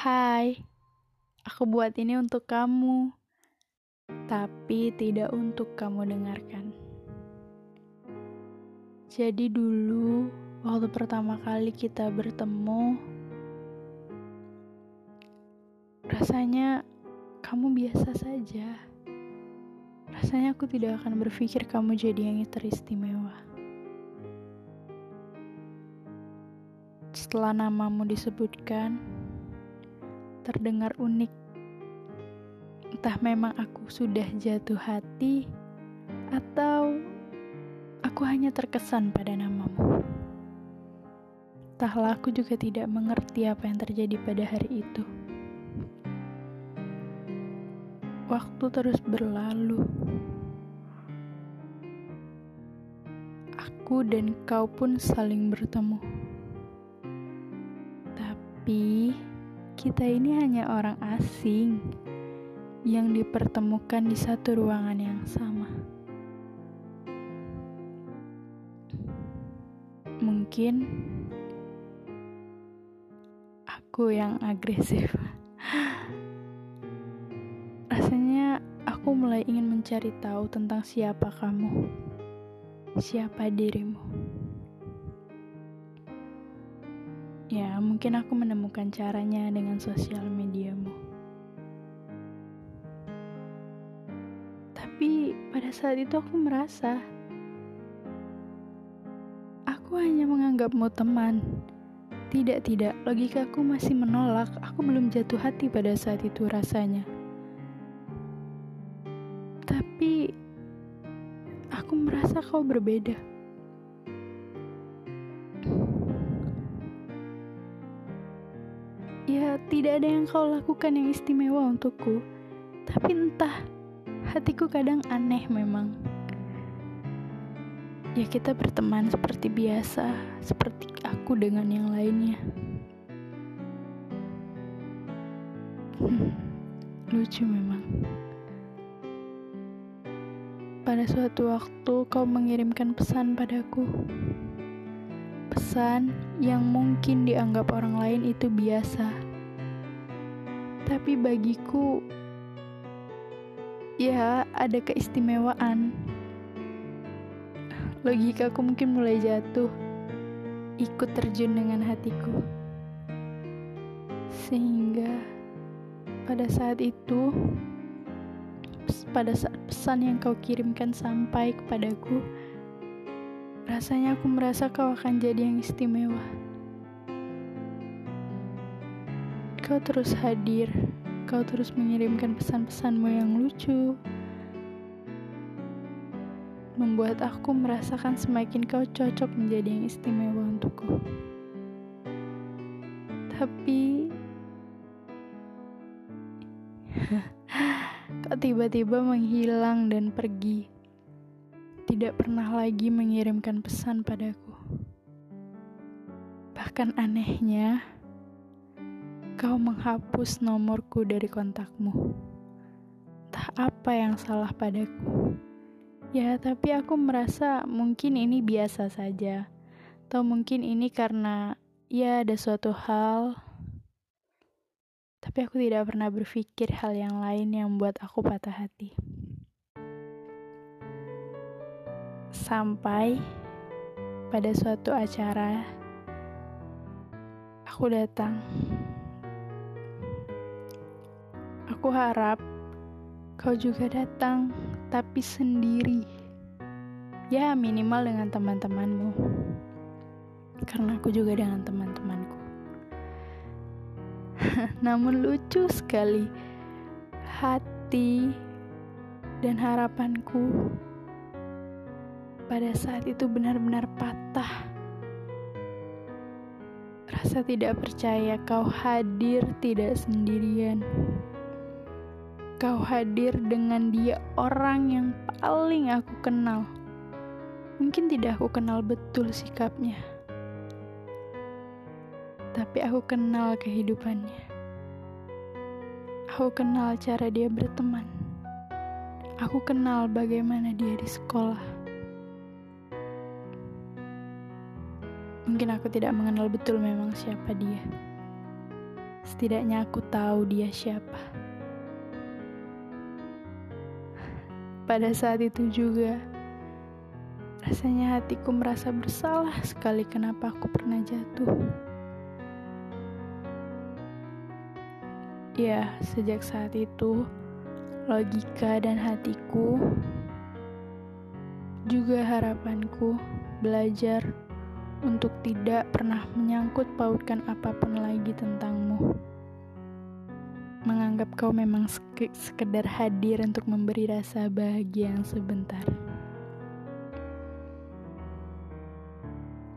Hai, aku buat ini untuk kamu, tapi tidak untuk kamu dengarkan. Jadi, dulu waktu pertama kali kita bertemu, rasanya kamu biasa saja. Rasanya aku tidak akan berpikir kamu jadi yang teristimewa. Setelah namamu disebutkan, terdengar unik. Entah memang aku sudah jatuh hati atau aku hanya terkesan pada namamu. Entahlah aku juga tidak mengerti apa yang terjadi pada hari itu. Waktu terus berlalu. Aku dan kau pun saling bertemu. Tapi kita ini hanya orang asing yang dipertemukan di satu ruangan yang sama. Mungkin aku yang agresif. Rasanya aku mulai ingin mencari tahu tentang siapa kamu, siapa dirimu. Ya, mungkin aku menemukan caranya dengan sosial mediamu. Tapi pada saat itu aku merasa aku hanya menganggapmu teman. Tidak, tidak, logikaku masih menolak. Aku belum jatuh hati pada saat itu rasanya. Tapi aku merasa kau berbeda. Ya, tidak ada yang kau lakukan yang istimewa untukku. Tapi entah, hatiku kadang aneh memang. Ya, kita berteman seperti biasa, seperti aku dengan yang lainnya. Hmm, lucu memang. Pada suatu waktu kau mengirimkan pesan padaku pesan yang mungkin dianggap orang lain itu biasa. Tapi bagiku, ya ada keistimewaan. Logikaku mungkin mulai jatuh, ikut terjun dengan hatiku. Sehingga pada saat itu, pada saat pesan yang kau kirimkan sampai kepadaku, Rasanya aku merasa kau akan jadi yang istimewa. Kau terus hadir, kau terus mengirimkan pesan-pesanmu yang lucu, membuat aku merasakan semakin kau cocok menjadi yang istimewa untukku. Tapi kau tiba-tiba menghilang dan pergi tidak pernah lagi mengirimkan pesan padaku. Bahkan anehnya, kau menghapus nomorku dari kontakmu. Entah apa yang salah padaku. Ya, tapi aku merasa mungkin ini biasa saja. Atau mungkin ini karena ya ada suatu hal tapi aku tidak pernah berpikir hal yang lain yang membuat aku patah hati. Sampai pada suatu acara, aku datang. Aku harap kau juga datang, tapi sendiri. Ya, minimal dengan teman-temanmu. Karena aku juga dengan teman-temanku. Namun lucu sekali hati dan harapanku pada saat itu benar-benar patah. Rasa tidak percaya kau hadir tidak sendirian. Kau hadir dengan dia orang yang paling aku kenal. Mungkin tidak aku kenal betul sikapnya. Tapi aku kenal kehidupannya. Aku kenal cara dia berteman. Aku kenal bagaimana dia di sekolah. Mungkin aku tidak mengenal betul memang siapa dia. Setidaknya aku tahu dia siapa. Pada saat itu juga, rasanya hatiku merasa bersalah sekali kenapa aku pernah jatuh. Ya, sejak saat itu, logika dan hatiku juga harapanku belajar untuk tidak pernah menyangkut pautkan apa pun lagi tentangmu. Menganggap kau memang sekedar hadir untuk memberi rasa bahagia yang sebentar.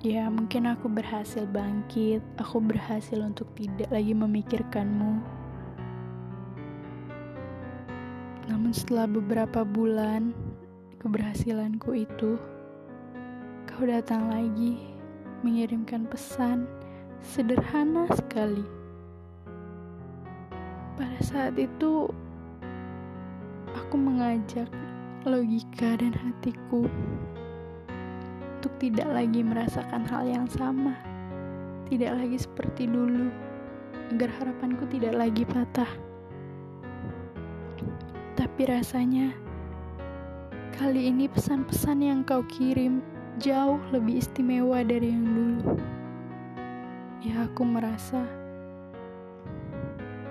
Ya, mungkin aku berhasil bangkit, aku berhasil untuk tidak lagi memikirkanmu. Namun setelah beberapa bulan keberhasilanku itu, kau datang lagi mengirimkan pesan sederhana sekali. Pada saat itu, aku mengajak logika dan hatiku untuk tidak lagi merasakan hal yang sama, tidak lagi seperti dulu, agar harapanku tidak lagi patah. Tapi rasanya kali ini pesan-pesan yang kau kirim jauh lebih istimewa dari yang dulu. Ya, aku merasa,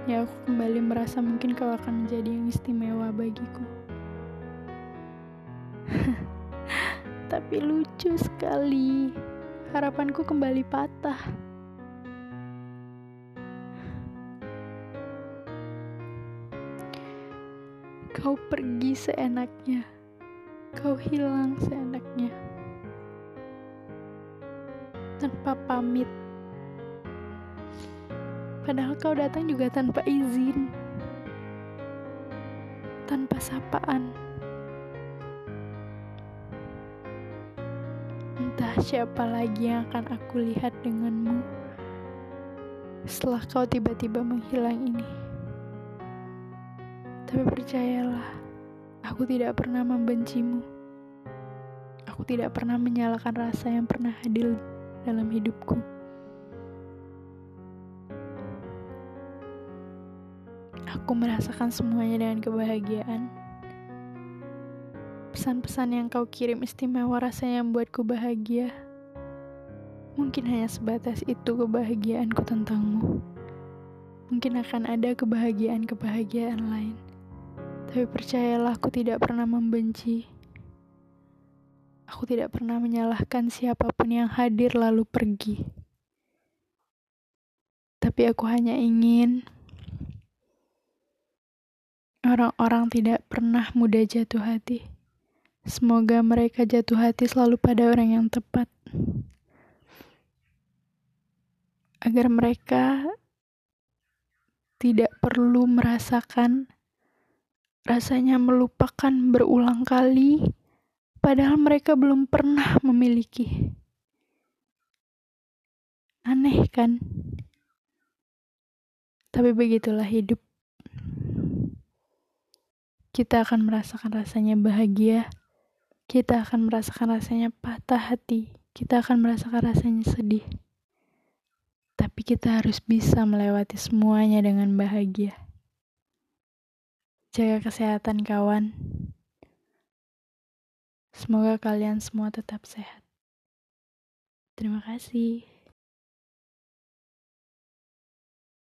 ya, aku kembali merasa mungkin kau akan menjadi yang istimewa bagiku. Tapi lucu sekali, harapanku kembali patah. Kau pergi seenaknya, kau hilang seenaknya tanpa pamit. Padahal kau datang juga tanpa izin, tanpa sapaan. Entah siapa lagi yang akan aku lihat denganmu setelah kau tiba-tiba menghilang ini. Tapi percayalah, aku tidak pernah membencimu. Aku tidak pernah menyalahkan rasa yang pernah hadir dalam hidupku. Aku merasakan semuanya dengan kebahagiaan. Pesan-pesan yang kau kirim istimewa rasanya membuatku bahagia. Mungkin hanya sebatas itu kebahagiaanku tentangmu. Mungkin akan ada kebahagiaan-kebahagiaan lain. Tapi percayalah aku tidak pernah membenci. Aku tidak pernah menyalahkan siapa pun yang hadir lalu pergi. Tapi aku hanya ingin orang-orang tidak pernah mudah jatuh hati. Semoga mereka jatuh hati selalu pada orang yang tepat. Agar mereka tidak perlu merasakan rasanya melupakan berulang kali padahal mereka belum pernah memiliki. Aneh kan? Tapi begitulah hidup. Kita akan merasakan rasanya bahagia, kita akan merasakan rasanya patah hati, kita akan merasakan rasanya sedih. Tapi kita harus bisa melewati semuanya dengan bahagia. Jaga kesehatan, kawan. Semoga kalian semua tetap sehat. Terima kasih.